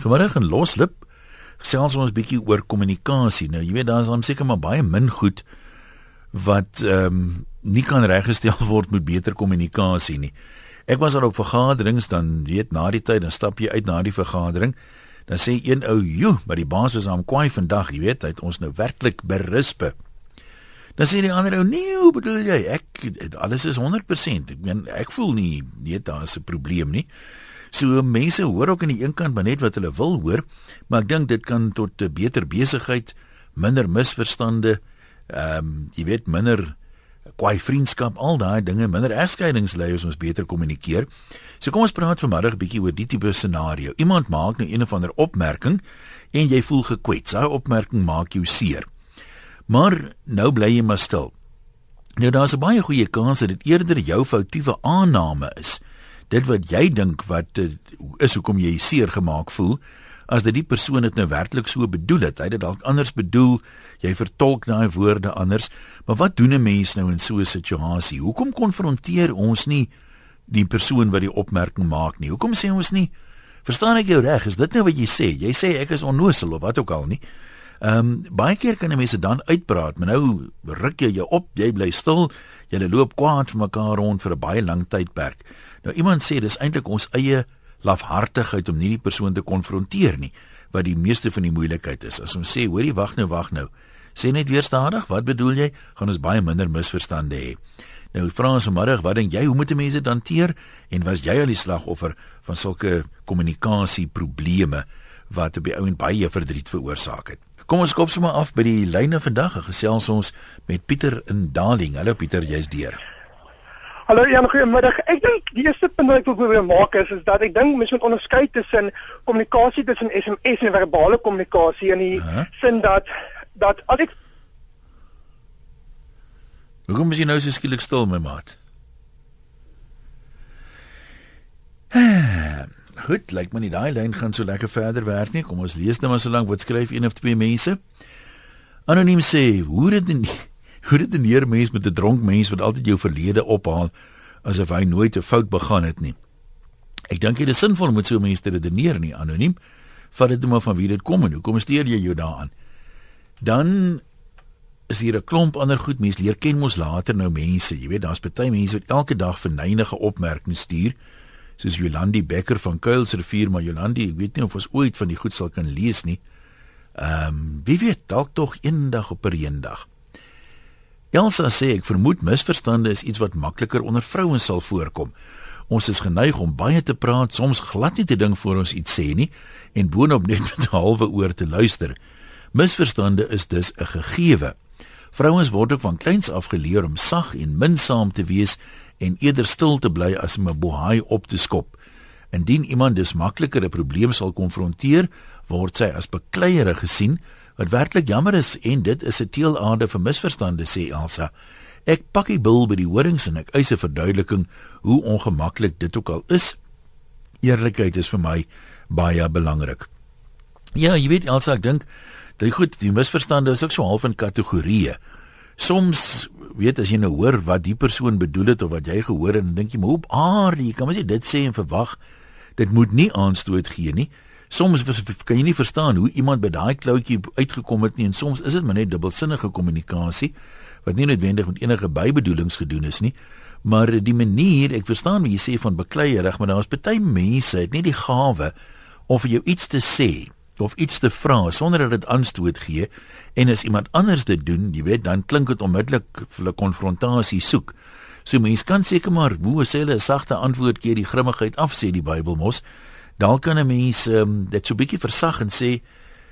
Vanmiddag in Loslip gesels ons 'n bietjie oor kommunikasie. Nou, jy weet daar is dan seker maar baie min goed wat ehm um, nie kan reggestel word met beter kommunikasie nie. Ek was al op vergaderings dan weet na die tyd dan stap jy uit na die vergadering dan sê een ou, "Jo, maar die baas was aan kwaai vandag, jy weet, hy het ons nou werklik berispe." Dan sê die ander ou, "Nee, hoe bedoel jy? Ek alles is 100%. Ek meen ek voel nie nee, daar is 'n probleem nie." So mense hoor ook aan die een kant maar net wat hulle wil hoor, maar ek dink dit kan tot 'n beter besigheid, minder misverstande, ehm um, jy weet minder kwaai vriendskap, al daai dinge, minder egskeidings lei as ons beter kommunikeer. So kom ons praat vanmiddag 'n bietjie oor die tipe scenario. Iemand maak nou een of ander opmerking en jy voel gekwets. Daai opmerking maak jou seer. Maar nou bly jy maar stil. Nou daar's 'n baie goeie kans dat dit eerder jou foutiewe aanname is dit wat jy dink wat uh, is hoekom jy seer gemaak voel as dit die persoon dit nou werklik so bedoel het. Hy het dit dalk anders bedoel. Jy vertolk daai woorde anders. Maar wat doen 'n mens nou in so 'n situasie? Hoekom konfronteer ons nie die persoon wat die opmerking maak nie? Hoekom sê ons nie Verstaan ek jou reg? Is dit nou wat jy sê? Jy sê ek is onnosel of wat ook al nie. Ehm um, baie keer kan mense dan uitpraat, maar nou ruk jy jou op, jy bly stil, jy loop kwaad vir mekaar rond vir 'n baie lang tydperk. Nou iemand sê dis eintlik ons eie lafhartigheid om nie die persoon te konfronteer nie wat die meeste van die moeilikheid is. As ons sê, hoorie, wag nou, wag nou. Sê net weer stadig, wat bedoel jy? Gaan ons baie minder misverstande hê. Nou vra ons vanmiddag, wat dink jy, hoe moet mense dit hanteer en was jy al die slagoffer van sulke kommunikasieprobleme wat op die ou en baie verdriet veroorsaak het? Kom ons kop sommer af by die lyne vandag. Gesels ons met Pieter in Darling. Hallo Pieter, jy's deur. Hallo Jan, goeiemiddag. Ek dink die eerste punt wat ek wil probeer maak is is dat ek dink mens moet onderskei tussen kommunikasie tussen SMS en verbale kommunikasie in die uh -huh. sin dat dat as ek Hoekom is jy nou so skielik stil my maat? Goed, lyk my nie daai lyn gaan so lekker verder werk nie. Kom ons lees net maar so lank wat skryf een of twee mense. Anoniem sê, hoe dit nie Hoe dit 'n neer mens met 'n dronk mens wat altyd jou verlede ophaal asof hy nooit 'n fout begaan het nie. Ek dink dit is sinvol om so mense te redeneer nie anoniem. Vat dit maar van wie dit kom en hoekom steur jy jou daaraan? Dan is hier 'n klomp ander goed mense leer ken mos later nou mense. Jy weet daar's baie mense wat elke dag verneinige opmerkings stuur soos Jolandi Becker van Kuilsrivier, maar Jolandi, ek weet nie of ons ooit van die goed sal kan lees nie. Ehm, um, wie weet, dalk tog eendag op 'n eendag. Elsa sê ek vermoed misverstande is iets wat makliker onder vrouens sal voorkom. Ons is geneig om baie te praat, soms glad nie te dink voor ons iets sê nie en boonop net met 'n halwe oor te luister. Misverstande is dus 'n gegewe. Vrouens word ook van kleins af geleer om sag en minsaam te wees en eerder stil te bly as om 'n bohaai op te skop. Indien iemand dus makliker 'n probleem sal konfronteer, word sy as bekleierig gesien Wat werklik jammer is en dit is 'n teelaarde vir misverstande sê Elsa. Ek pak die bil by die horings en ek eis 'n verduideliking hoe ongemaklik dit ook al is. Eerlikheid is vir my baie belangrik. Ja, jy weet Elsa, ek dink dit goed, die misverstande is ook so half in kategorieë. Soms weet as jy nou hoor wat die persoon bedoel het of wat jy gehoor het, dan dink jy, "Maar hoe aardig, jy kan mos nie dit sê en verwag dit moet nie aanstoot gee nie." soms kan jy nie verstaan hoe iemand by daai kloutjie uitgekom het nie en soms is dit maar net dubbelsinnige kommunikasie wat nie noodwendig met enige bybedoelings gedoen is nie maar die manier ek verstaan wat jy sê van bekleierig maar daar's baie mense het nie die gawe of vir jou iets te sê of iets te vra sonder dat dit aanstoot gee en as iemand anders dit doen jy weet dan klink dit onmiddellik vir 'n konfrontasie soek. So mense kan seker maar hoe sê hulle 'n sagte antwoord gee die grimmigheid af sê die Bybel mos dalk kan 'n mens um, dit so 'n bietjie versag en sê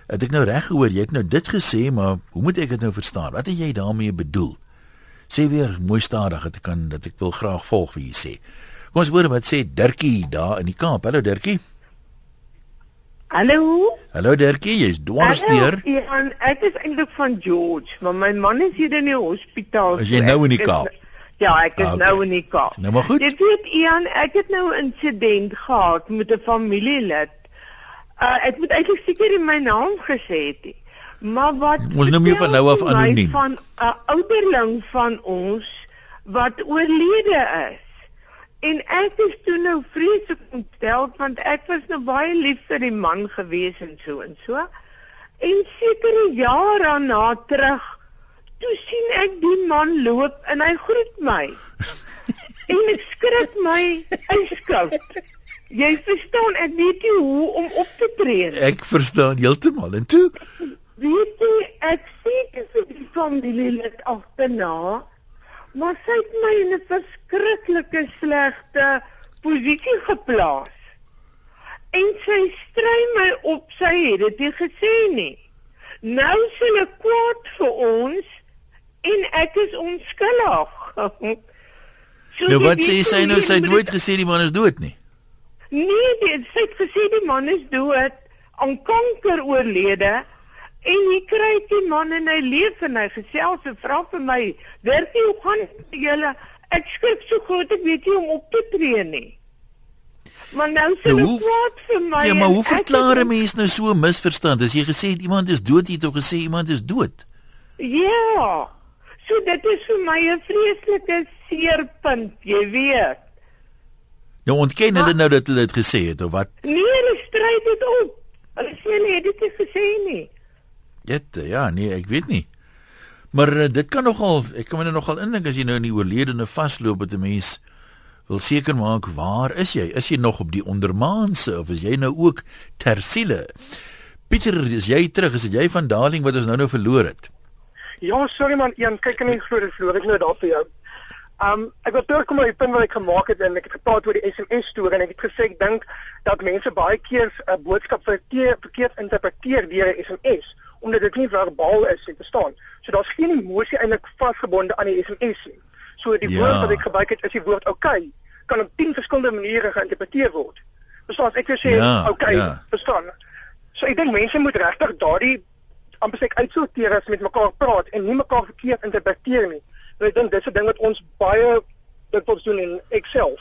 het ek nou reg gehoor? Jy het nou dit gesê maar hoe moet ek dit nou verstaan? Wat het jy daarmee bedoel? Sê weer mooi stadig dat ek kan dat ek wil graag volg wat jy sê. Kom ons hoor wat sê Dirkie daar in die Kaap. Hallo Dirkie Hallo. Hallo Dirkie, jy's dwars deur. Ja, ek is eintlik van George, maar my man is hier in die hospitaal. Is jy nou in die Kaap? Ja, ek is okay. nou in die Kaap. Nou maar goed. Jy weet Ian, ek het nou 'n insident gehad met 'n familielid. Uh ek moet eintlik seker in my naam gesê het. Maar wat Ons noem jou van nou af anoniem. Van 'n uh, ouderling van ons wat oorlede is. En ek is toe nou vreeslik ontstel want ek was nou baie lief vir die man gewees en so en so. En sekere jare daarna terug, toe sien ek die man loop en hy groet my. en ek skrik my yskoud. Jy verstaan, ek weet nie hoe om op te tree nie. Ek verstaan heeltemal. En toe Weet jy, ek sien dit so die familie lid agterna. Maar sy het my in 'n verskriklike slegte posisie geplaas. En sy stry my op, sy het dit nie gesê nie. Nou is hulle kwaad vir ons en ek is onskuldig. so nou wat sê sy nou? Sy het nooit gesê die man is dood nie. Nee, die, sy het gesê die man is dood aan kanker oorlede. En hy kry die man en hy leef en hy gesels en vra vir my, "Werkie, hoe gaan julle? Ek skrik so groot ek weet nie om op te tree nie." Maar nou sê hy wat vir my. Ja, maar hoe verklaar 'n mens nou so 'n misverstand? As jy gesê het iemand is dood, jy het ook gesê iemand is dood. Ja. So dit is vir my 'n vreeslike seerpunt, jy weet. Nou ontken hulle nou dat hulle dit gesê het of wat? Nee, hulle stry dit op. Hulle sê hulle het dit nie gesê nie. Jette, ja, nee, ek weet nie. Maar uh, dit kan nogal, ek kan my nou nogal indink as jy nou in die oorledene vasloop met 'n mens wil seker maak waar is jy? Is jy nog op die ondermaanse of is jy nou ook ter siele? Pieter, is jy terug? Is dit jy van Darling wat ons nou nou verloor het? Ja, sorry man, Ian, kyk die glo dit verloor ek nou daar vir jou. Um ek wil terugkom na die punt wat ek gemaak het en ek het gepraat oor die SMS storie en ek het gesê ek dink dat mense baie keer 'n boodskap verkeerd interpreteer deur 'n SMS omdat dit nie verbaal is nie, verstaan? So daar's geen emosie eintlik vasgebonde aan die SMS nie. So die ja. woord wat ek gebruik het is die woord okay kan op 10 verskillende maniere geïnterpreteer word. Verstaan? Ek wil sê ja, okay, ja. verstaan? So ek dink mense moet regtig daardie amper sê uitsorteer as met mekaar praat en nie mekaar verkeerd interpreteer nie. Want ek dink dis 'n ding wat ons baie dit wil doen in Excel.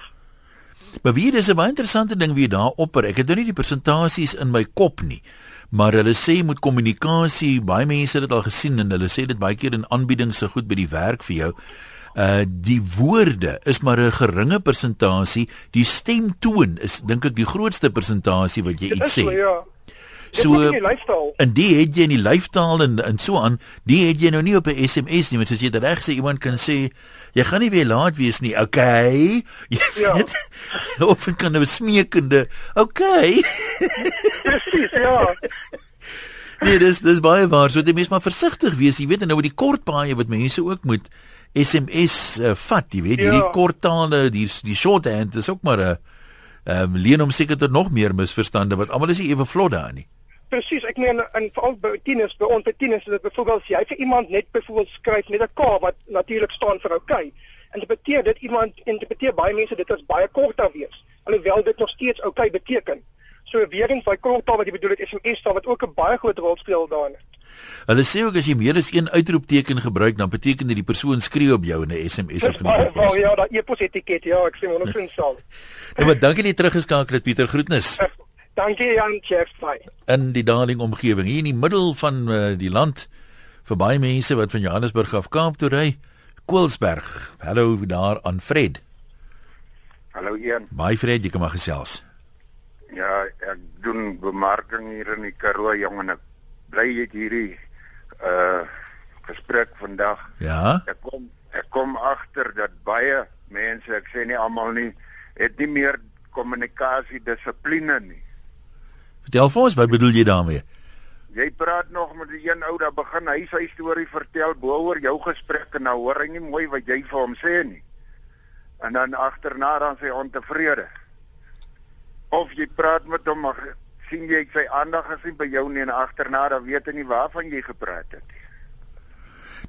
Maar wie dis 'n baie interessante ding wie daar opper. Ek het nou nie die persentasies in my kop nie maar hulle sê met kommunikasie baie mense het dit al gesien en hulle sê dit baie keer in aanbiedings se goed by die werk vir jou. Uh die woorde is maar 'n geringe persentasie die stemtoon is dink ek die grootste persentasie wat jy iets sê. so, ja. So en die het jy in die lyfstaal en en so aan, die het jy nou nie op 'n SMS nie, want as jy dit reg sê, iemand kan sê jy gaan nie weer laat wees nie. Okay. Jy ja. weet. Of kan 'n smeekende, okay. Presies, ja. Nee, dis dis baie waar. So jy moet maar versigtig wees, jy weet, nou met die kort paaie wat mense ook moet SMS uh, vat, jy weet, ja. hierdie kort tale, die die shorthand is ook maar 'n ehm um, leen om seker tot nog meer misverstande wat almal is nie ewe vlot daar nie. Presies, ek meen en veral by tieners, by ons tieners is dit byvoorbeeld as jy vir iemand net byvoorbeeld skryf met 'n K wat natuurlik staan vir okay, interpreteer dit iemand interpreteer baie mense dit as baie kort daar wees, alhoewel dit nog steeds okay beteken. So weer eens daai kort taal wat jy bedoel het SMS taal wat ook 'n baie groot rol speel daarin. Hulle sê ook as jy meer as een uitroepteken gebruik, dan beteken dit die persoon skree op jou in 'n SMS of 'n e-pos. Ja, ja, daai e-pos etiket, ja, ek ons vriend saam. Nou, maar dankie dat jy teruggeskakel het Pieter. Groetnis. Dankie Jan Chef. In die Darling omgewing hier in die middel van uh, die land vir baie mense wat van Johannesburg af Kaap toe ry. Koelsberg. Hallo daar aan Fred. Hallo Ian. Baie Fred, jy kom maar gesels. Ja, ek doen bemarking hier in die Karoo jong en ek bly ek hierdie uh gesprek vandag. Ja. Ek kom ek kom agter dat baie mense, ek sê nie almal nie, het nie meer kommunikasie dissipline nie. Vertel vir ons, wat bedoel jy daarmee? Jy praat nog met die een ou daar begin hy sy storie vertel bo oor jou gesprek en nou hoor hy nie mooi wat jy vir hom sê nie. En dan agterna dan sê ontevrede. Of jy praat met hom maar sien jy sy aandag gesien by jou nie en agterna dan weet hy nie waarvan jy gepraat het nie.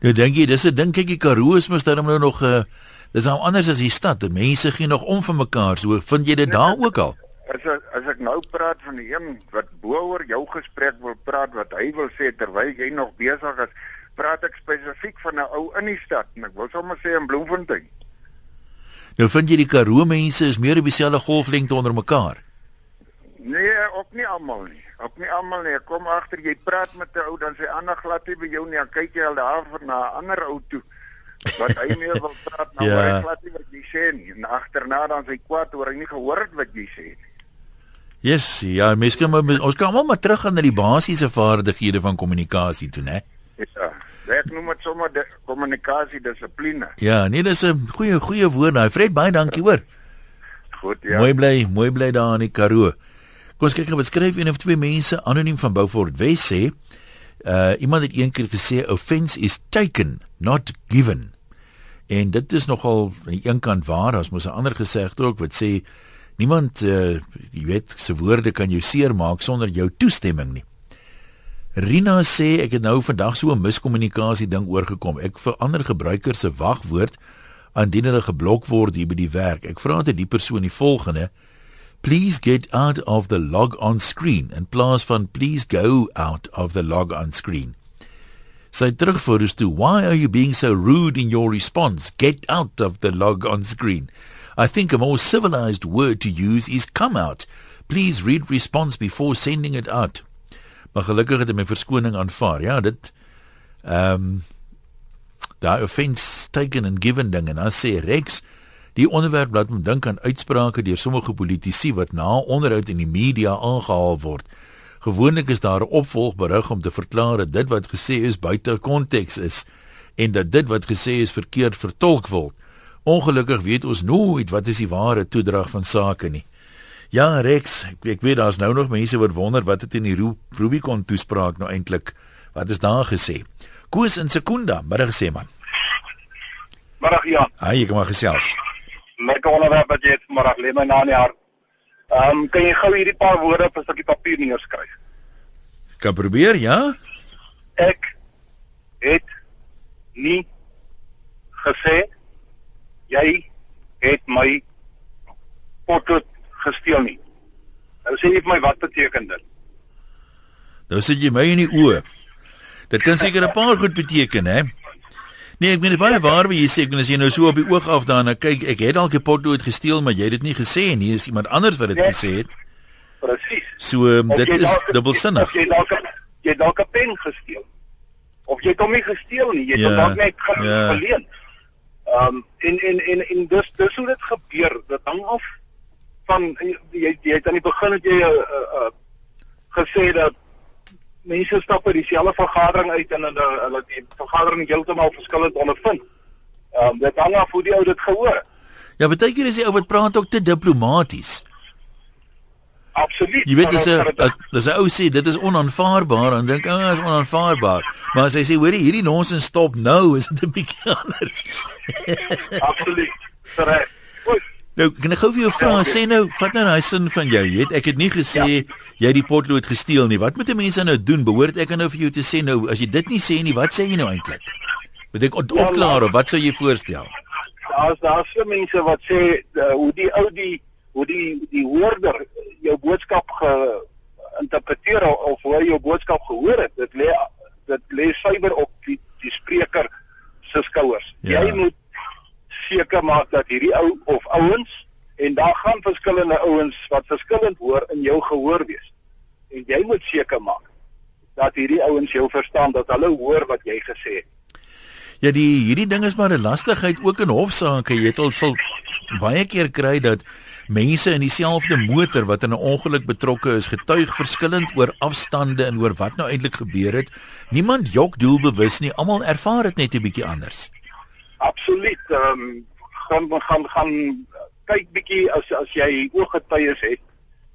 Nou dink jy dis 'n ding kyk die Karoo is mos dan nou nog 'n uh, dis nou anders as die stad. Die mense gee nog om vir mekaar. So vind jy dit nee, daar ook al? As ek, as ek nou praat van die een wat bo oor jou gesprek wil praat wat hy wil sê terwyl jy nog besig is, praat ek spesifiek van 'n ou in die stad en ek wil sommer sê in Bloemfontein. Nou vind jy die Karoo mense is meer op dieselfde golflengte onder mekaar. Nee, ook nie almal nie. Ook nie almal nie. Kom agter jy praat met 'n ou dan sê ander glad nie by jou nie. Dan kyk jy al daar vir na 'n ander ou toe. Wat hy meer wil praat nou, Ja. hy glad nie wat jy sê nie. En agterna dan sy kwaad oor hy nie gehoor het wat jy sê nie. Yes, ja, mens kan maar ons kan almal maar teruggaan na die basiese vaardighede van kommunikasie toe, né? Ja. Ek noem dit sommer die kommunikasie dissipline. Ja, nee, dis 'n goeie goeie woord daai. Fred, baie dankie hoor. Goed, Ja. Mooi bly, mooi bly daar in die Karoo. Kom ons kyk wat skryf een of twee mense anoniem van Beaufort Wes sê. Uh iemand het eendag gesê offense is taken, not given. En dit is nogal aan die een kant waar, as mos 'n ander gesegde ook wat sê niemand uh jy weet se woorde kan jou seermaak sonder jou toestemming nie. Rina sê ek het nou vandag so 'n miskommunikasie ding oorgekom. Ek verander gebruiker se wagwoord indien hulle geblok word hier by die werk. Ek vra dit die persoon die volgende: Please get out of the log on screen in plaas van please go out of the log on screen. Sy terugvoer is to why are you being so rude in your response? Get out of the log on screen. I think a more civilized word to use is come out. Please read response before sending it out. Maar gelukkig het hy my verskoning aanvaar. Ja, dit ehm um, daai offense taken and given ding en dan sê Rex die onderwerp laat hom dink aan uitsprake deur sommige politici wat na onderhoud in die media aangehaal word. Gewoonlik is daar 'n opvolgberig om te verklaar dat dit wat gesê is buite konteks is en dat dit wat gesê is verkeerd vertolk word. Ongelukkig weet ons nooit wat is die ware toedrag van sake nie. Ja, Rex, ek, ek weet daar's nou nog mense wat wonder wat het in die Ru Rubicon toespraak nou eintlik wat is daar gesê. Koos in Sekunda, middag sê man. Middag Jan. Haai, ek maar gesels. Lekker onderwerp wat jy het vanmiddag lê my na in die hart. Ehm um, kan jy gou hierdie paar woorde op 'n stukkie papier neerskryf? Kan probeer, ja? Ek het nie gesê jy het my potlood gesteel nie. Nou sê jy vir my wat beteken dit? Nou sit jy my in die oë. Dit kan seker 'n paar goed beteken, hè? Nee, ek meen dit is baie waar wat jy sê, ek meen as jy nou so op die oog af daarna kyk, ek het dalk 'n potlood gesteel, maar jy het dit nie gesê nie, dis iemand anders wat dit Nee. gesê het. Presies. So um, dit is dubbelsinnig. Jy dalk jy dalk 'n pen gesteel. Of jy het hom nie gesteel nie, jy het Ja, hom dalk net ja. Ehm um, en en en en dus dis hoe dit gebeur. Dit hang af van jy jy het aan die begin het jy uh, uh, uh, gesê dat mense stap by dieselfde vergadering uit en hulle hulle die vergadering heeltemal verskillend ondervind. Ehm um, dit hang af hoe die ou dit gehoor het. Ja, baie keer is die ou wat praat ook te diplomaties. Absoluut. Jy weet dis 'n dis 'n ou sê dit is onaanvaarbaar en dink ag, is onaanvaarbaar. Maar as hy sê hoorie hierdie nonsens stop nou, is dit 'n bietjie anders. Absoluut. Reg. Nou, kan ek gou vir jou vra, Ja, oké. sê nou, vat nou daai sin van jou, jy weet, ek het nie gesê jy het die potlood gesteel nie. Wat moet 'n mens nou doen? Behoort ek nou vir jou te sê nou, as jy dit nie sê nie, wat sê jy nou eintlik? Moet ek Ja, opklaar maar- of wat sou jy voorstel? Daar's daar so mense wat sê uh, hoe die ou die hoe die die hoorder jou boodskap geïnterpreteer of hoe hy jou boodskap gehoor het. Dit lê dit lê suiwer op die die spreker se skouers. Ja. Jy moet seker maak dat hierdie ou of ouens en daar gaan verskillende ouens wat verskillend hoor in jou gehoor wees. En jy moet seker maak dat hierdie ouens jou verstaan dat hulle hoor wat jy gesê het. Ja, die hierdie ding is maar 'n lastigheid ook in hofsaake. Jy het al sal baie keer kry dat mense in dieselfde motor wat in 'n ongeluk betrokke is, getuig verskillend oor afstande en oor wat nou eintlik gebeur het. Niemand jok doelbewus nie. Almal ervaar dit net 'n bietjie anders. Absoluut. Ehm um, gaan gaan gaan kyk bietjie as as jy ooggetuies het.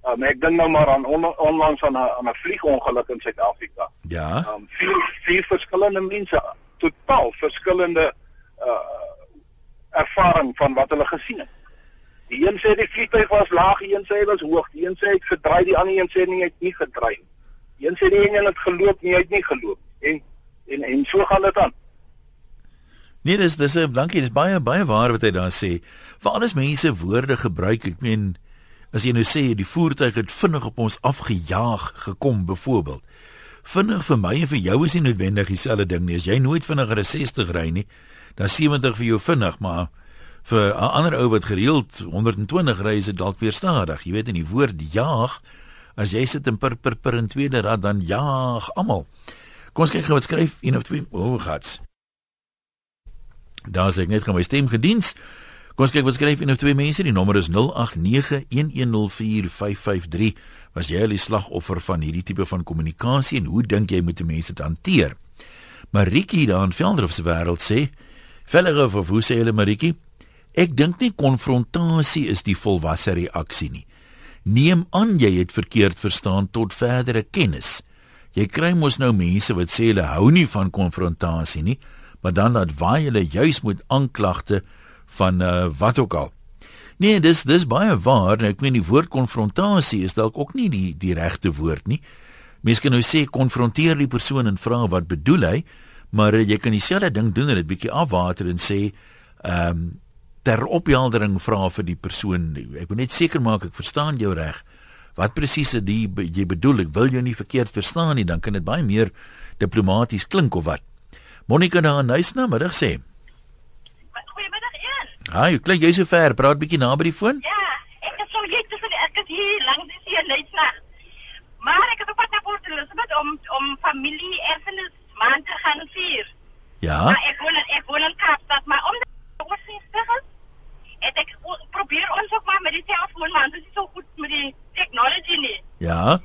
Ehm um, ek dink nou maar aan on, onlangs aan 'n aan 'n vliegongeluk in Suid-Afrika. Ja. Ehm um, vier vier verskillende mense, totaal verskillende uh ervaring van wat hulle gesien het. Die een sê die vliegtuig was laag, die een sê hy was hoog, die een sê hy het gedraai, die ander een sê nee, hy het nie gedraai nie. Die een sê die een het geloop, nie hy het nie geloop. En en en so gaan dit aan. Nee, dis dis 'n dankie, dis baie baie waar wat hy daar sê. Veral as mense woorde gebruik, ek meen as jy nou sê die voertuig het vinnig op ons afgejaag gekom byvoorbeeld. Vinnig vir my en vir jou is nie noodwendig dieselfde ding nie. As jy nooit vinniger as 60 ry nie, dan 70 vir jou vinnig, maar vir 'n ander ou wat gereeld 120 ry, is dit dalk weer stadig. Jy weet in die woord jaag, as jy sit in per per per in tweede rad dan jaag almal. Kom ons kyk gou wat skryf een of twee. O, oh, gats. Daar sê ek net gaan my stem gediens. Kom ons kyk wat skryf een of twee mense. Die nommer is 0891104553. Was jy al die slagoffer van hierdie tipe van kommunikasie en hoe dink jy moet mense dit hanteer? Maritjie daar in Veldhof se wêreld sê, "Vellige of hoe sê hulle Maritjie? Ek dink nie konfrontasie is die volwasse reaksie nie. Neem aan jy het verkeerd verstaan tot verdere kennis. Jy kry mos nou mense wat sê hulle hou nie van konfrontasie nie, maar dan laat waai hulle juis met aanklagte van uh, wat ook al. Nee, dis dis baie waar. Nou, ek meen die woord konfrontasie is dalk ook nie die die regte woord nie. Mens kan nou sê konfronteer die persoon en vra wat bedoel hy, maar uh, jy kan dieselfde ding doen en dit bietjie afwater en sê ehm um, ter opheldering vra vir die persoon. Ek moet net seker maak ek verstaan jou reg. Wat presies is dit jy bedoel? Ek wil jou nie verkeerd verstaan nie, dan kan dit baie meer diplomaties klink of wat. Monica daar in Huisna middag sê. Goeiemiddag een. Haai, klink jy so ver? Praat bietjie naby die foon. Ja, ek is so net tussen ek is hier langs die see Leitsna. Maar ek het op pad na Port Elizabeth om om familie erfenis maand te gaan vier. Ja. Maar ek woon ek woon in Kaapstad, maar om die oorsig is het ek probeer ons ook maar met die selfoon maar dit is so goed met die technology nie. Ja.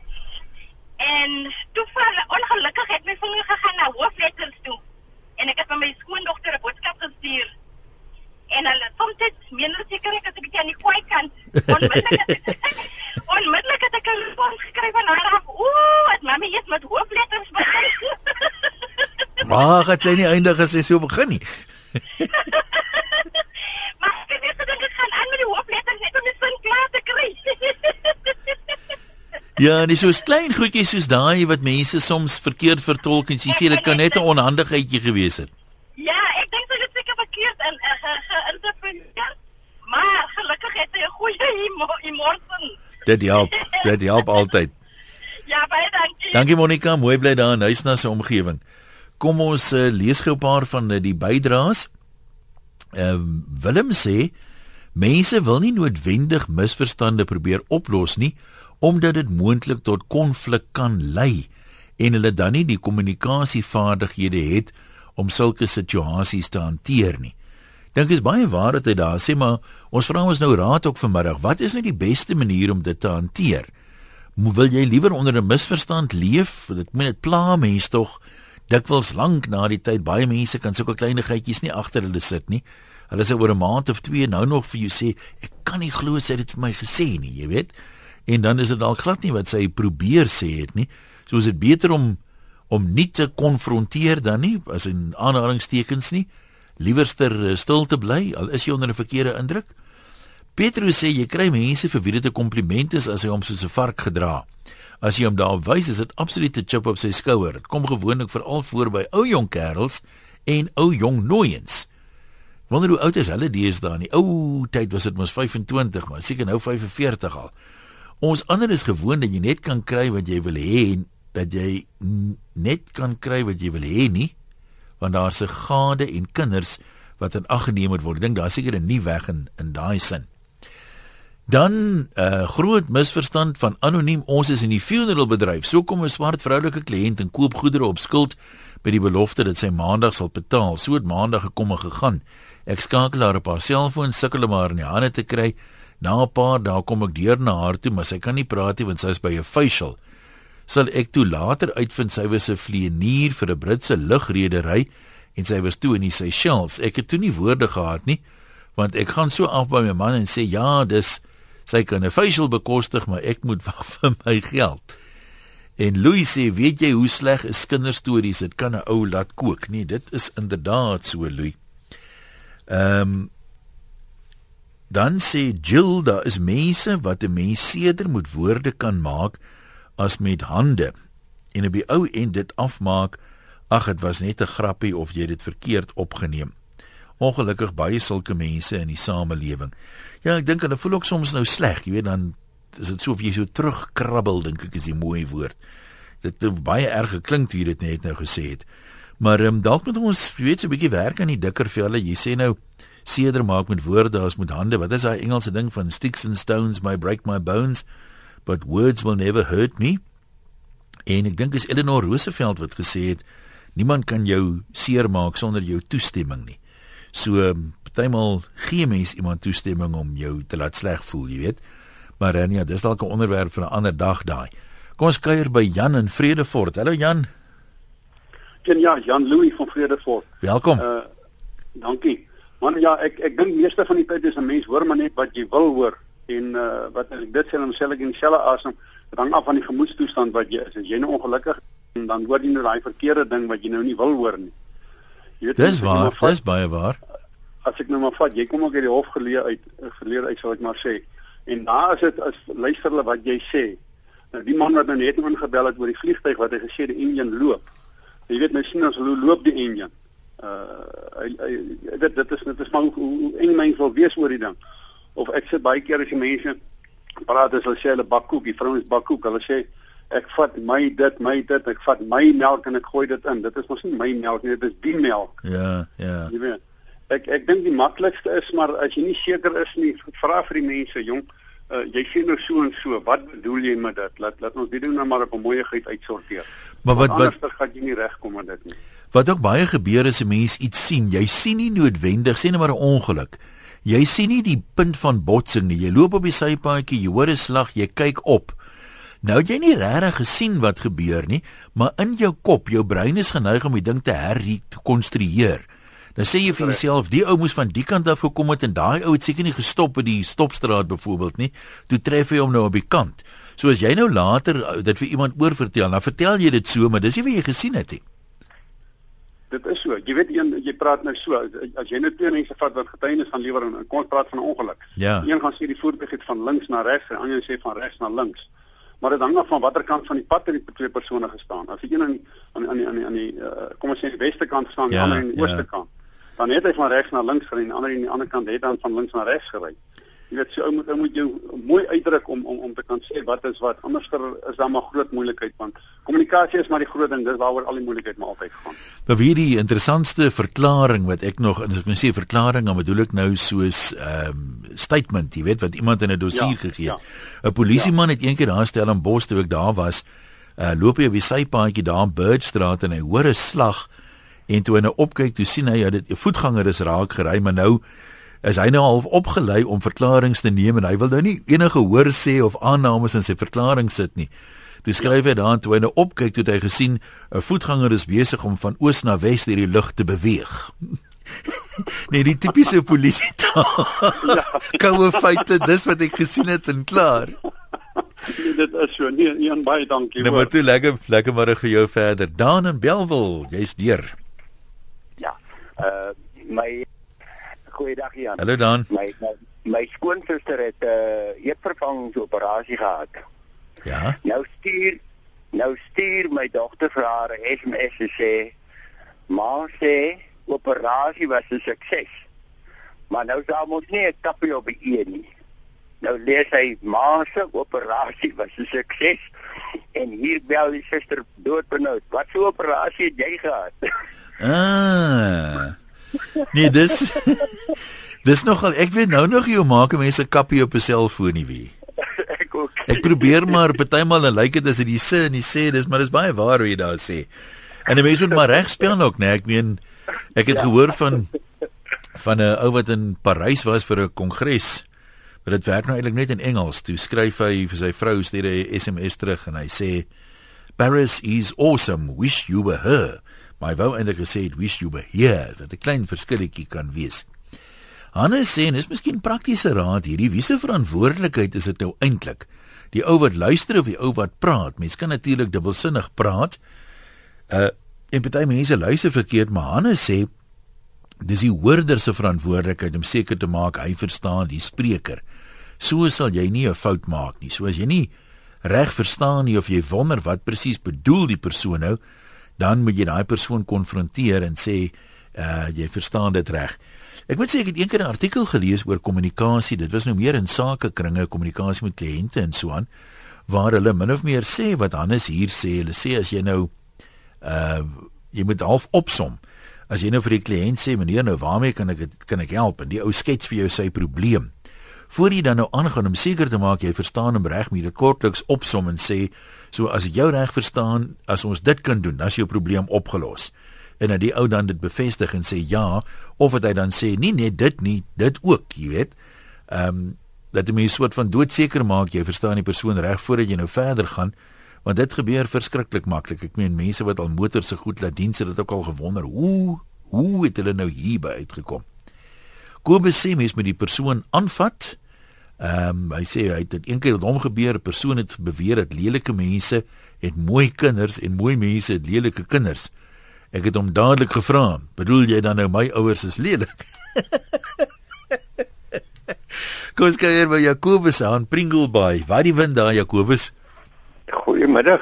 En toeval ongelukkig het my vinger gegaan na hoofletters toe. En ek het met my skoondogter 'n boodskap gestuur. En hulle soms dit minder seker ek het 'n bietjie aan die kwaai kant. Onmiddellik het ek 'n respons gekry van haar af. Ooh, het mami eers met hoofletters begin. Maar het sy nie eindig as sy so begin nie. maar ek het gedink ek gaan aan met die hoofletters net om die sin klaar te kry. Ja, dis so klein goedjies soos daai wat mense soms verkeerd vertolk en jy sê dit kan net 'n onhandigheidjie gewees het. Ja, ek dink dit is seker verkeerd in geïnterpreteer. Maar gelukkig het hy 'n goeie emosie. Dit help. Dit help altyd. Ja, baie dankie. Dankie Monica, mooi bly daar in Huisna se omgewing. Kom ons uh, lees gou 'n paar van uh, die bydraes. Ehm uh, Willem sê mense wil nie noodwendig misverstande probeer oplos nie omdat dit moontlik tot konflik kan lei en hulle dan nie die kommunikasievaardighede het om sulke situasies te hanteer nie. Dink is baie waar dat hy daar sê maar ons vra ons nou raad ook vanmiddag, wat is nou die beste manier om dit te hanteer? Moet wil jy liewer onder 'n misverstand leef? Ek meen dit pla mense tog dikwels lank na die tyd baie mense kan sulke kleinigheidjies nie agter hulle sit nie. Hulle sê oor 'n maand of twee nou nog vir jou sê ek kan nie glo sy het dit vir my gesê nie, jy weet en dan is dit dalk glad nie wat sy probeer sê het nie. So is dit beter om om nie te konfronteer dan nie as in aanhalingstekens nie. Liewerster eh, stil te bly al is jy onder 'n verkeerde indruk. Petrus sê jy kry mense vir wie dit 'n kompliment is as hy hom soos 'n vark gedra. As jy hom daarop wys, is dit absoluut 'n chip op sy skouer. Dit kom gewoonlik veral voor by ou jong kerels en ou jong nooiens. Wonder hoe oud is hulle deesdae nie? Ou tyd was dit mos 25, maar seker nou 45 al. Ons ander is gewoond dat jy net kan kry wat jy wil hê en dat jy net kan kry wat jy wil hê nie want daar's 'n gade en kinders wat in ag geneem word. Ek dink daar seker 'n nuwe weg in in daai sin. Dan 'n uh, groot misverstand van anoniem ons is in die funeral bedryf. So kom 'n swart vroulike kliënt en koop goedere op skuld met die belofte dat sy maandag sal betaal. So het maandag gekom en gegaan. Ek skakel haar op haar selfoon sukkel om haar in die hande te kry. Na 'n paar dae kom ek deur na haar toe, maar sy kan nie praat nie want sy is by 'n facial. Sal ek toe later uitvind sy was 'n vlieënier vir 'n Britse lugredery en sy was toe in die Seychelles. Ek het toe nie woorde gehad nie, want ek gaan so af by my man en sê ja, dis sy kan 'n facial bekostig, maar ek moet wag vir my geld. En Louis sê, weet jy hoe sleg is kinderstories? Dit kan 'n ou laat kook. Nee, dit is inderdaad so, Louis. Ehm um, Dan sê Jill, daar is mense wat 'n mens seder moet woorde kan maak as met hande. En op die ou end dit afmaak, ag dit was net 'n grappie of jy dit verkeerd opgeneem. Ongelukkig baie sulke mense in die samelewing. Ja, ek dink hulle voel ook soms nou sleg, jy weet dan is dit so of jy so terugkrabbel dink ek is 'n mooi woord. Dit het baie erg geklink wie dit net nou gesê het. Maar um, dalk moet ons weet so 'n bietjie werk aan die dikker velle. Jy sê nou seder maak met woorde as met hande. Wat is daai Engelse ding van sticks and stones may break my bones, but words will never hurt me? En ek dink is Eleanor Roosevelt wat gesê het niemand kan jou seermaak sonder jou toestemming nie. So partymal gee mens iemand toestemming om jou te laat sleg voel, jy weet. Maar uh, ja, dis dalk 'n onderwerp vir 'n ander dag daai. Kom ons kuier by Jan in Vredefort. Hallo Jan. Ken ja, Jan Louis van Vredefort. Welkom. Uh dankie. Man ja, ek ek dink meeste van die tyd is 'n mens hoor maar net wat jy wil hoor en uh wat as ek dit sê homself in selle asem, dit hang af van die gemoedstoestand wat jy is. As jy nou ongelukkig en dan hoor jy nou daai verkeerde ding wat jy nou nie wil hoor nie. Jy weet Dis waar, dis baie waar. As ek nou maar vat, jy kom ook uit die hof geleë uit geleer uit sou ek maar sê. En daar is dit as luister hulle wat jy sê. Nou die man wat nou net ingebel het oor die vliegtyg wat hy gesê die enjin loop. Jy weet nou sien ons hoe loop die enjin. Uh hy, hy dit dit is dit is maar hoe, hoe eng mense wil wees oor die ding. Of ek sit baie keer as die mense praat as hulle sê hulle bakkoek, die vrouens bakkoek, hulle sê ek vat my dit, my dit, ek vat my melk en ek gooi dit in. Dit is mos nie my melk nie, dit is die melk. Ja, ja. Jy weet. Ek ek dink die maklikste is maar as jy nie seker is nie, vra vir die mense, jong. Uh, jy sien nou so en so, wat bedoel jy met dit? Laat laat ons dit nou maar op 'n mooiigheid uitsorteer. Maar wat wat anders gaan jy nie regkom met dit nie. Wat ook baie gebeur is 'n mens iets sien. Jy sien nie noodwendig sien maar 'n ongeluk. Jy sien nie die punt van botsing nie. Jy loop op die sypaadjie, jy hoor 'n slag, jy kyk op. Nou jy nie regtig gesien wat gebeur nie, maar in jou kop, jou brein is geneig om die ding te herrekonstrueer. Dan sê jy vir jouself, die ou moes van die kant af gekom het en daai ou het seker nie gestop by die stopstraat byvoorbeeld nie. Toe tref hy hom nou op die kant. So as jy nou later uh, dit vir iemand oorvertel, dan vertel jy dit so, maar dis nie wat jy gesien het nie. Dit is so. Jy weet een jy praat nou so as jy nou twee mense vat wat getuienis gaan lewer en kom ons praat van 'n ongeluk. Ja. Een gaan sê die voertuig het van links na regs en ander sê van regs na links. Maar dit hang af van watter kant van die pad het die twee persone gestaan. As die een aan die aan die aan die aan die uh, kom ons sê die weste kant staan, ja, die ander aan die ooste ja. kant. Dan het hy van regs na links gery en ander aan die ander kant het dan van links na regs gery jy weet so ou moet ou moet jou mooi uitdruk om om om te kan sê wat is wat anderster is daar maar groot moeilikheid want kommunikasie is maar die groot ding dis waaroor al die moeilikheid maar altyd gaan. Maar wie die interessantste verklaring wat ek nog as ek sê verklaring dan bedoel ek nou soos ehm um, statement jy weet wat iemand in 'n dossier ja, gegee het. 'n ja. Polisieman ja. het eendag daar stel in Bos toe ek daar was uh, loop hy op die sypaadjie daar in Birdstraat en hy hoor 'n slag en toe hy nou opkyk toe sien hy dat dit 'n voetganger is raak gery maar nou is hy nou half opgelei om verklaringe te neem en hy wil nou nie enige hoor sê of aannames in sy verklaring sit nie. Toe skryf hy daar toe hy nou opkyk toe hy gesien 'n voetganger is besig om van oos na wes deur die lug te beweeg. nee, die tipiese polisie taal. ja. Koue feite, dis wat ek gesien het en klaar. Nee, dit is so. Nee, Jan baie dankie. Nou maar toe lekker lekker môre vir jou verder. Dan in Belwel, jy's deur. Uh my Goeiedag Jan. Hallo Dan. My my, my skoonsister het 'n uh, eetvervangingsoperasie gehad. Ja. Nou stuur nou stuur my dogter vir haar 'n SMS en sê: "Ma sê operasie was 'n sukses." Maar nou sê ons nie 'n kappie op die een nie. Nou lees hy: "Ma se operasie was 'n sukses." En hier bel die suster doodbenoud. Wat so operasie het jy gehad? Ah. Nee, dis Dis nogal ek weet nou nog jy maak mense kappie op 'n selfoon nie wie. ek ook. Ek probeer maar partymal en lyk dit as dit die sin en die sê dis maar dis baie waar wat jy daar sê. En die mense moet maar reg speel ook, nee, ek meen ek het ja. gehoor van van 'n ou wat in Parys was vir 'n kongres. Maar dit werk nou eintlik net in Engels. Toe skryf hy vir sy vrou stuur 'n SMS terug en hy sê Paris is awesome. Wish you were her. My wou eintlik gesê het wish you were here dat 'n klein verskilletjie kan wees. Hannes sê en dis miskien praktiese raad hierdie wie se verantwoordelikheid is dit nou eintlik? Die ou wat luister of die ou wat praat? Mens kan natuurlik dubbelsinnig praat. Uh en baie mense luister verkeerd, maar Hannes sê dis die hoorder se verantwoordelikheid om seker te maak hy verstaan die spreker. So sal jy nie 'n fout maak nie. So as jy nie reg verstaan nie of jy wonder wat presies bedoel die persoon nou, dan moet jy daai persoon konfronteer en sê uh jy verstaan dit reg. Ek moet sê ek het eendag 'n artikel gelees oor kommunikasie. Dit was nou meer in sakekringe, kommunikasie met kliënte en so aan waar hulle min of meer sê wat Hannes hier sê. Hulle sê as jy nou uh jy moet half opsom. As jy nou vir die kliënt sê meneer nou waarmee kan ek kan ek help en die ou skets vir jou sy probleem. Voor jy dan nou aangaan om seker te maak jy verstaan hom reg, moet jy kortliks opsom en sê So as ek jou reg verstaan, as ons dit kan doen, dan is jou probleem opgelos. en dat die ou dan dit bevestig en sê ja of dat hy dan sê nee nee dit nie dit ook jy weet. Ehm um, dat jy 'n soort van doodseker maak jy verstaan die persoon reg voordat jy nou verder gaan want dit gebeur verskriklik maklik. Ek meen mense wat al motors se goed laat dien het dit ook al gewonder hoe hoe het hulle nou hier by uitgekom? Kobus sê mens met die persoon aanvat Ehm um, hy sê hy het dit een keer met hom gebeur 'n persoon het beweer dat lelike mense het mooi kinders en mooi mense het lelike kinders Ek het hom dadelik gevra, "Bedoel jy dan nou my ouers is lelik?" Kom ons kyk hier by Jakobus aan Pringlebaai. Waar die wind daar Jakobus? Goeiemiddag.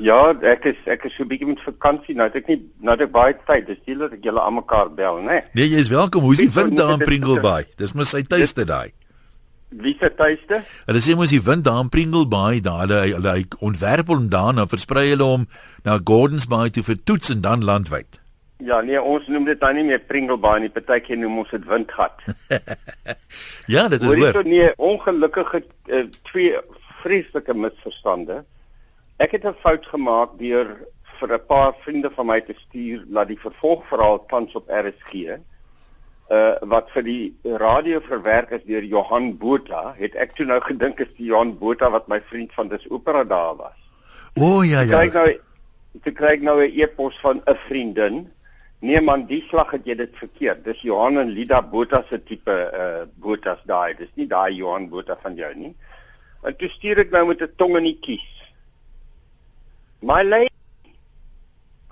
Ja, ek is ek is so 'n bietjie met vakansie nou. Ek nie nou ek baie tyd. Dis nie dat ek julle almekaar bel, né? Nee. nee, jy is welkom. Hoe is die wind daar in Pringlebaai? Dis mos sy tuiste daai. Wie se tuiste? Hulle sê mos die wind daar in Pringle Bay, daar hulle hulle ontwerp hom daar nou versprei hulle hom na Gordons Bay toe vir toets en dan landwyd. Ja, nee, ons noem dit dan nie meer Pringle Bay nie, partykeer noem ons dit windgat. ja, dit is hoor. Hoor nee, ongelukkige uh, twee vreeslike misverstande. Ek het 'n fout gemaak deur vir 'n paar vriende van my te stuur dat die vervolgverhaal tans op RSG uh wat vir die radio verwerk is deur Johan Botha, het ek toe nou gedink is die Johan Botha wat my vriend van dis opera daar was. O oh, ja ja. Kyk nou ek kry nou 'n e-pos van 'n vriendin. Nee man, die slag het jy dit verkeerd. Dis Johan en Lida Botha se tipe uh Botha's daai. Dis nie daai Johan Botha van jou nie. En toe stuur ek nou met 'n tong in die kies. My lady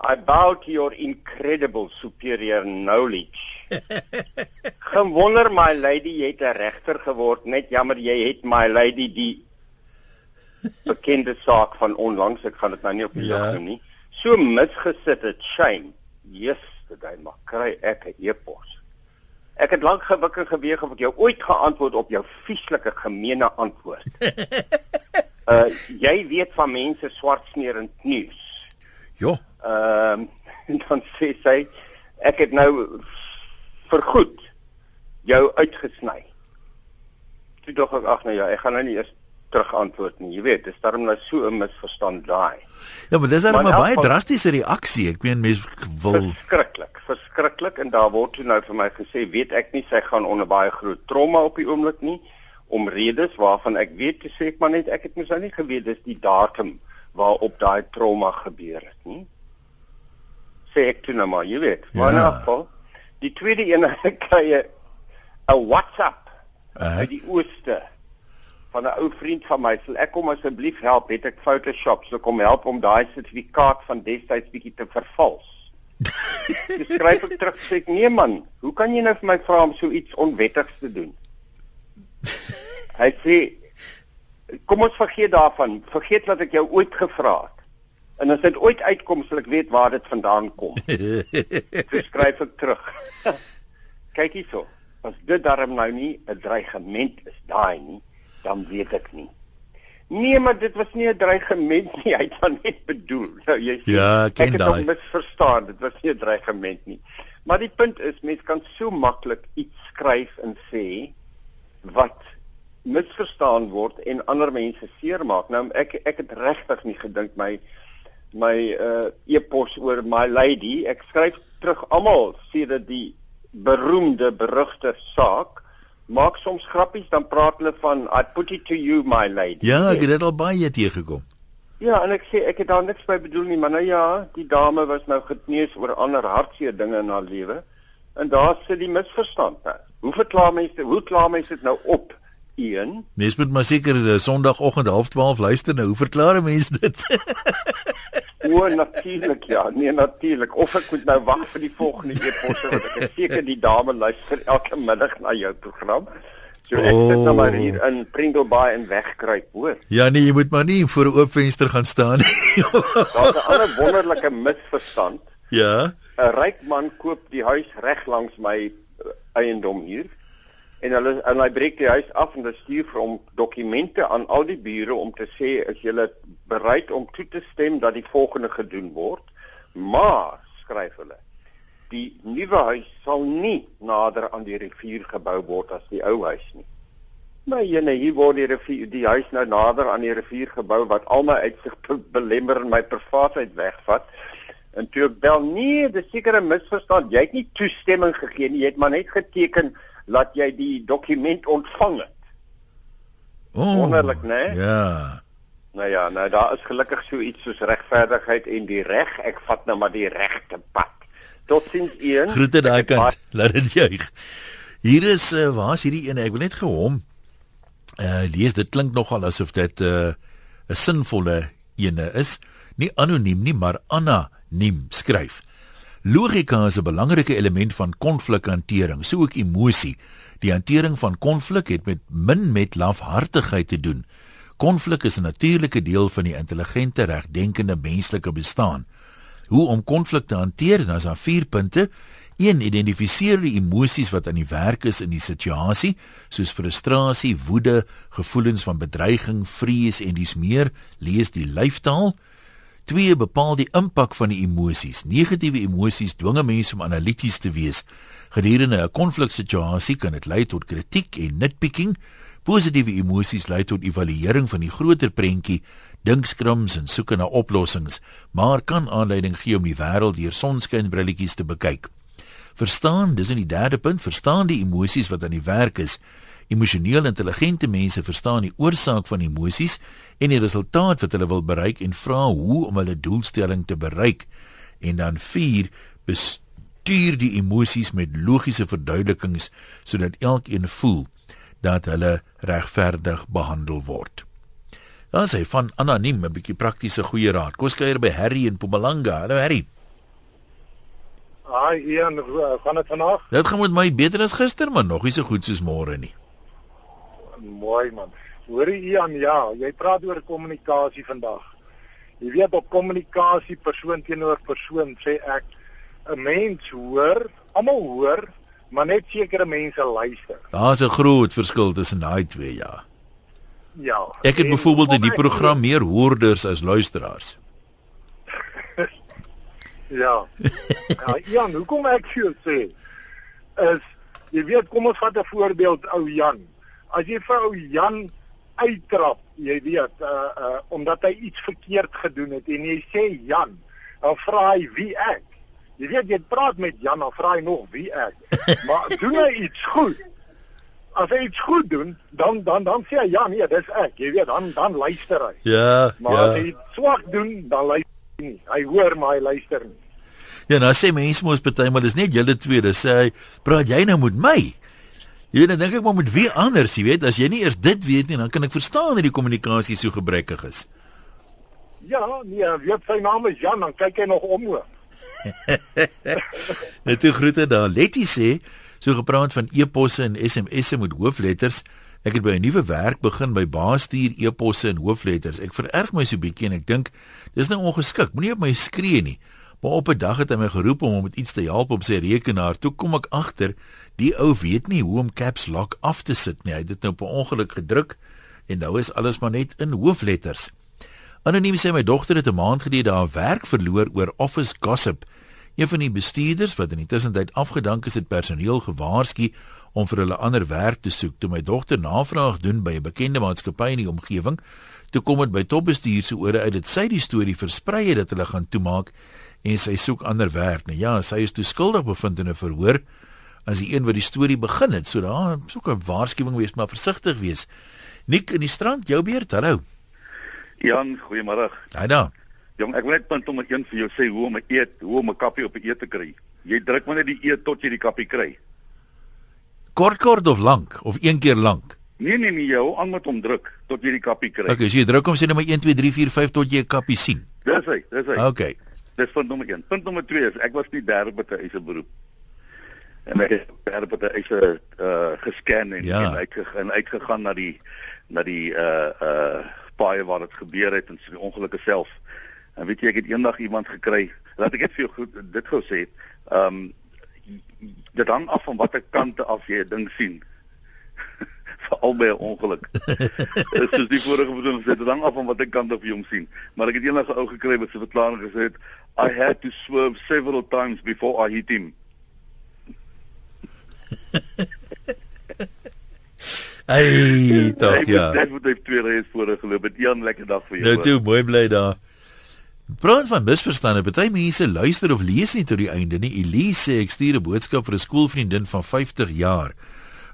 I bow to your incredible superior knowledge. Gewonder my lady, jy het 'n regter geword. Net jammer jy het my lady die bekende saak van onlangs, ek gaan dit nou nie op die ja. noem nie. So misgesit het, shame. Jesus, dit maar kry ek 'n e-pos. Ek het lank gewik en geweeg of ek jou ooit geantwoord op jou vieslike gemeene antwoord. uh jy weet van mense swart sneerend nuus. Ja. Ehm uh, en dan sê sy ek het nou vergoed jou uitgesny. Toe dog ek ag nou ja, ek gaan nou nie eers terug antwoord nie. Jy weet, dis daarom nou so 'n misverstand daai. Ja, maar dis dan 'n baie drastiese reaksie. Ek meen mense wil verskriklik, verskriklik en daar word toe nou vir my gesê, weet ek nie sy gaan onder baie groot trauma op die oomblik nie om redes waarvan ek weet te sê ek maar net ek het mos nou nie geweet dis die datum waarop daai trauma gebeur het nie sê ek toe nou maar, jy weet. Ja. Maar in geval, die tweede een kry 'n WhatsApp uh. uit die ooste van 'n ou vriend van my. Sal ek kom asseblief help? Het ek Photoshop so kom help om daai sertifikaat van destyds bietjie te vervals. Dis skryf ek terug sê ek nee man, hoe kan jy nou vir my vra om so iets onwettigs te doen? Hy sê kom ons vergeet daarvan. Vergeet dat ek jou ooit gevra het. En as dit ooit uitkom, sal ek weet waar dit vandaan kom. Dis skryf ek terug. Kyk hierso. As dit darm nou nie 'n dreigement is daai nie, dan weet ek nie. Nee, maar dit was nie 'n dreigement nie. Hy het dan net bedoel. Nou jy sê ja, ek het hom misverstaan. Dit was nie 'n dreigement nie. Maar die punt is, mens kan so maklik iets skryf en sê wat misverstaan word en ander mense seermaak. Nou ek ek het regtig nie gedink my my uh e-pos oor my lady. Ek skryf terug almal sê dat die beroemde berugte saak maak soms grappies dan praat hulle van I put it to you my lady. Ja, ek het dit al baie teë gekom. Ja, en ek sê ek het daar niks by bedoel nie, maar nou ja, die dame was nou genees oor ander hartseer dinge in haar lewe. En daar sit die misverstand. Nou. Hoe verklaar mense hoe klaar mense dit nou op? 1. Mens moet maar seker die eh, Sondagoggend 12:30 luister nou. Hoe verklaar mense dit? o, natuurlik ja. Nee, natuurlik. Of ek moet nou wag vir die volgende e-posse want ek is seker die dame luister elke middag na jou program. So ek oh. sit nou maar hier in Pringle Bay en wegkruip, hoor. Ja nee, jy moet maar nie voor 'n oop venster gaan staan nie. Daar's 'n ander wonderlike misverstand. Ja. 'n Ryk man koop die huis reg langs my eiendom hier en hulle en hy breek die huis af en hulle stuur vir hom dokumente aan al die bure om te sê as jy bereid om toe te stem dat die volgende gedoen word maar skryf hulle die nuwe huis sal nie nader aan die rivier gebou word as die ou huis nie maar jene hier word die rivier die huis nou nader aan die rivier gebou wat al my uitsig belemmer en my privaatheid wegvat En toe ek bel nee, dis seker 'n misverstand. Jy het nie toestemming gegee nie. Jy het maar net geteken dat jy die dokument ontvang het. Oh, Wonderlik, né? Ja. Nou ja, nou daar is gelukkig so iets soos regverdigheid en die reg. Ek vat nou maar die regte pad. Totsiens een. Groete daai kant. Laat dit juig. Hier is uh, waar's hierdie ene? Ek wil net gehom. Uh lees dit klink nogal asof dit 'n uh, 'n sinvolle ene is. Nie anoniem nie, maar anoniem skryf. Logika is 'n belangrike element van konflikhantering, so ook emosie. Die hantering van konflik het met min met lafhartigheid te doen. Konflik is 'n natuurlike deel van die intelligente, regdenkende menslike bestaan. Hoe om konflik te hanteer? Dan is daar 4 punte. 1. Identifiseer die emosies wat aan die werk is in die situasie, soos frustrasie, woede, gevoelens van bedreiging, vrees en dis meer. Lees die lyfstaal. 2. Bepaal die impak van die emosies. Negatiewe emosies dwing mense om analities te wees. Gedurende 'n konfliksituasie kan dit lei tot kritiek en nitpicking. Positiewe emosies lei tot evaluering van die groter prentjie, dinkskrims en soeke na oplossings, maar kan aanleiding gee om die wêreld deur sonskynbrilletjies te bekyk. Verstaan, dis in die derde punt, verstaan die emosies wat aan die werk is. Emosioneel intelligente mense verstaan die oorsaak van emosies en die resultaat wat hulle wil bereik en vra hoe om hulle doelstelling te bereik. En dan 4 bestuur die emosies met logiese verduidelikings sodat elkeen voel dat hulle regverdig behandel word. Dan sê van anoniem 'n bietjie praktiese goeie raad. Kom kuier by Harry in Mpumalanga. Hallo Harry. Haai, Ian, hoe gaan dit vanaand? Dit gaan met my beter as gister, maar nog nie so goed soos môre nie. Mooi man. Hoorie Ian, ja, jy praat oor kommunikasie vandag. Jy weet op kommunikasie persoon teenoor persoon sê ek 'n mens hoor, almal hoor, maar net sekere mense luister. Daar's 'n groot verskil tussen daai twee, ja. Ja. Ek het byvoorbeeld in die program meer hoorders as luisteraars. Ja. Ja, Jan, hoekom ek vir jou sê is jy weet kom ons vat 'n voorbeeld ou Jan. As jy vir ou Jan uittrap, jy weet, uh uh omdat hy iets verkeerd gedoen het en jy sê Jan, dan vra hy wie ek. Jy weet jy praat met Jan, dan vra hy nog wie ek. Maar doen hy iets goed? As hy iets goed doen, dan dan dan sê hy ja, nee, dis ek. Jy weet, dan dan luister hy. Ja, Maar as hy swak doen, dan luister hy nie. Hy hoor maar hy luister nie. Ja, nou sê mense mos partymal dis net julle twee, dis sê hy, praat jy nou met my? Jy weet, dan dink ek maar met wie anders, jy weet, as jy nie eers dit weet nie, dan kan ek verstaan dat die kommunikasie so gebrekkig is. Ja, nee, weet sy naam is Jan, dan kyk hy nog om hoor. Net toe groete daar. Letty sê, so gepraat van e-posse en SMS'e met hoofletters. Ek het by 'n nuwe werk begin by baas stuur e-posse in hoofletters. Ek vererg my so bietjie en ek dink dis nou ongeskik. Moenie op my skree nie. Maar op 'n dag het hy my geroep om hom met iets te help op sy rekenaar. Toe kom ek agter, die ou weet nie hoe om caps lock af te sit nie. Hy het dit nou per ongeluk gedruk en nou is alles maar net in hoofletters. Anoniem sê my dogter het 'n maand gelede haar werk verloor oor office gossip. Een van die bestuurders wat in die tussentyd afgedank is, het personeel gewaarsku om vir hulle ander werk te soek. Toe my dogter navraag doen by 'n bekende maatskappy in die omgewing, toe kom dit by topbestuur se ore uit dat sy die storie versprei het dat hulle gaan toemaak en sy soek ander werk. Nou ja, sy is toe skuldig bevind in 'n verhoor as die een wat die storie begin het. So daar soek 'n waarskuwing wees, maar versigtig wees. Nik in die strand, jou beurt. Hallo. Jan, goeiemôre. Haai daar. Jong, ek wil net punt om een vir jou sê hoe om 'n eet, hoe om 'n kappie op 'n eet te kry. Jy druk maar net die eet tot jy die kappie kry. Kort kort of lank of een keer lank. Nee nee nee, jy hou aan met hom druk tot jy die kappie kry. Okay, so jy druk hom sê net maar 1 2 3 4 5 tot jy 'n kappie sien. Dis hy, dis hy. Okay. Dis punt nommer 1. Punt nommer 2 is ek was nie derde by 'n eise beroep. En ek het derde by 'n eise uh gescan en Ja. en uitgegaan en uitgegaan na die na die uh uh paaie waar dit gebeur het en so die ongelukke self. En weet jy ek het eendag iemand gekry, laat ek net vir jou goed dit gou sê. Ehm um, dit hang af van watter kante af jy 'n ding sien. Veral by 'n ongeluk. Soos die vorige persoon gesê, dit hang af van watter kant af jy hom sien. Maar ek het eendag 'n ou gekry wat sy verklaring gesê het, I had to swerve several times before I hit him. Ai, tog ja. Dit moet hy twee reis voor geloop het. Jan, lekker dag vir jou. Nou toe, mooi bly daar. Praat van misverstande. Party mense luister of lees nie tot die einde nie. Elise sê ek stuur 'n boodskap vir 'n skoolvriendin van 50 jaar.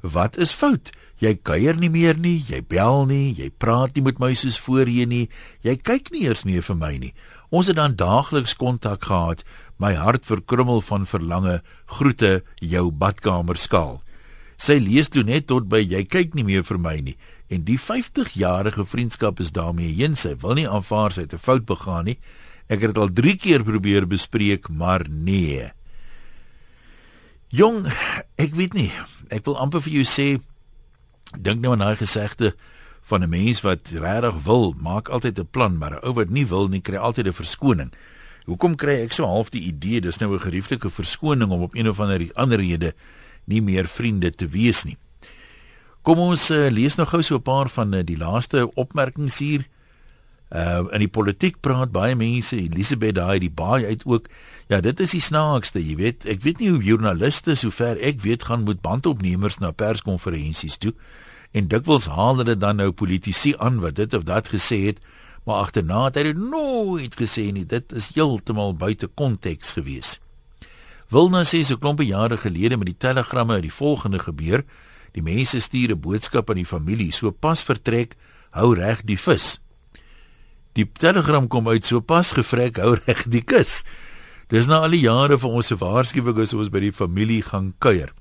Wat is fout? Jy kuier nie meer nie, jy bel nie, jy praat nie met my soos voorheen nie. Jy kyk nie eers meer vir my nie. Ons het dan daagliks kontak gehad. My hart verkrummel van verlange. Groete, jou badkamer skaal. Sy lees toe net tot by jy kyk nie meer vir my nie. En die 50-jarige vriendskap is daarmee heen. Sy wil nie aanvaar sy het 'n fout begaan nie. Ek het dit al 3 keer probeer bespreek, maar nee. Jong, ek weet nie. Ek wil amper vir jou sê dink nou aan daai gesegde van 'n mens wat regtig wil, maak altyd 'n plan, maar 'n ou wat nie wil nie, kry altyd 'n verskoning. Hoekom kry ek so half die idee dis nou 'n gerieflike verskoning om op een of ander ander rede nie meer vriende te wees nie. Kom ons uh, lees nog gou so 'n paar van uh, die laaste opmerkings hier. Uh in die politiek praat baie mense, Elisabeth daai die baie uit ook. Ja, dit is die snaakste, jy weet. Ek weet nie hoe joernaliste sover ek weet gaan moet bandopnemers na perskonferensies toe en dikwels haal hulle dan nou politici aan wat dit of dat gesê het, maar agterna het hy nooit gesê nie. Dit is heeltemal buite konteks gewees. Wilna sê so klompe jare gelede met die telegramme het die volgende gebeur. Die mense stuur 'n boodskap aan die familie, so pas vertrek, hou reg die vis. Die telegram kom uit so pas gevrek hou reg die kus. Dis nou al die jare vir ons se waarskuwing as ons by die familie gaan kuier.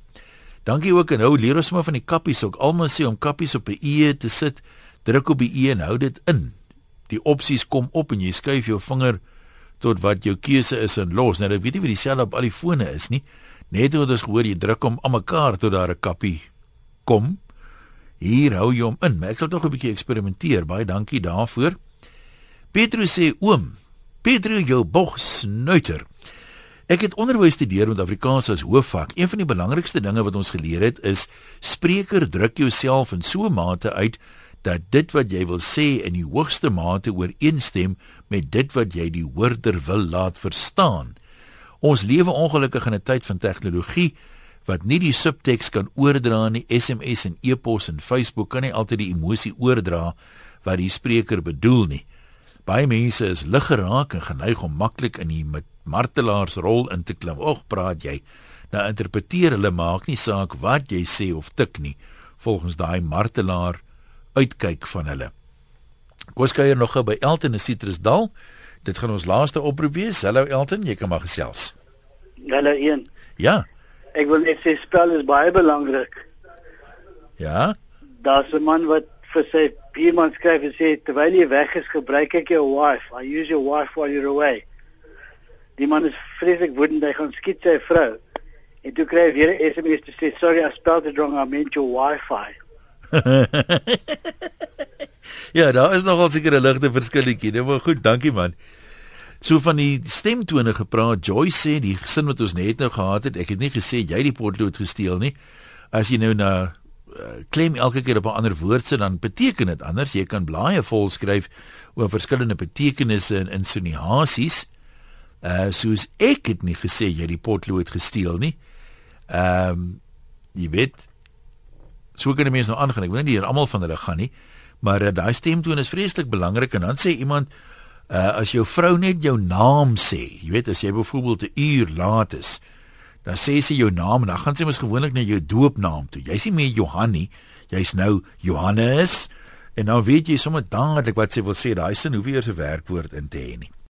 Dankie ook en nou leer ons maar van die kappies ook. Almal sê om kappies op 'n e te sit, druk op die e en hou dit in. Die opsies kom op en jy skuif jou vinger tot wat jou keuse is en los. Nou ek weet nie wie dieselfde op al die fone is nie. Net hoe dit gehoor jy druk hom aan mekaar tot daar 'n kappie kom. Hier hou jy hom in. Maar ek sal tog 'n bietjie eksperimenteer. Baie dankie daarvoor. Petro sê oom, Petro jou bog snuiter. Ek het onderwys studeer met Afrikaans as hoofvak. Een van die belangrikste dinge wat ons geleer het is spreker druk jouself in so 'n mate uit dat dit wat jy wil sê in die hoogste mate ooreenstem met dit wat jy die hoorder wil laat verstaan. Ons lewe ongelukkig in 'n tyd van tegnologie wat nie die subteks kan oordra nie. SMS en e-pos en Facebook kan nie altyd die emosie oordra wat die spreker bedoel nie. Baie mense is lig geraak en geneig om maklik in die martelaarsrol in te klim. Og praat jy. Nou interpreteer hulle maak nie saak wat jy sê of tik nie volgens daai martelaar uitkyk van hulle. Koskeier nog by Elton in Citrusdal. Dit gaan ons laaste oproep wees. Hallo Elton, jy kan maar gesels. Hallo een. Ja. Ek wil net sê spel is baie belangrik. Ja. Daar's 'n man wat vir sy buurman skryf en sê terwyl jy weg is, gebruik ek jou wife. I use your wife while you're away. Die man is vreeslik woedend, hy gaan skiet sy vrou. En toe kry hy weer 'n SMS te sê sorry, I spelled it wrong. I meant your wifi. ja, daar is nogal seker 'n ligte verskilletjie. Dit was goed, dankie man. So van die stemtone gepraat. Joy sê die gesin wat ons net nou gehad het, ek het nie gesê jy die potlood gesteel nie. As jy nou na uh, klem elke keer op 'n ander woord sit dan beteken dit anders. Jy kan blaaie vol skryf oor verskillende betekenisse en insinuasies. Uh soos ek het nie gesê jy die potlood gesteel nie. Ehm um, jy weet so kan die mense nou aangaan. Ek weet nie hier almal van hulle gaan nie, maar uh, daai stemtoon is vreeslik belangrik en dan sê iemand uh as jou vrou net jou naam sê, jy weet as jy byvoorbeeld 'n uur laat is, dan sê sy jou naam en dan gaan sy mos gewoonlik na jou doopnaam toe. Jy's nie meer Johanni, jy's nou Johannes. En nou weet jy sommer dadelik wat sy wil sê, daai sin hoef nie eers 'n werkwoord in te hê nie.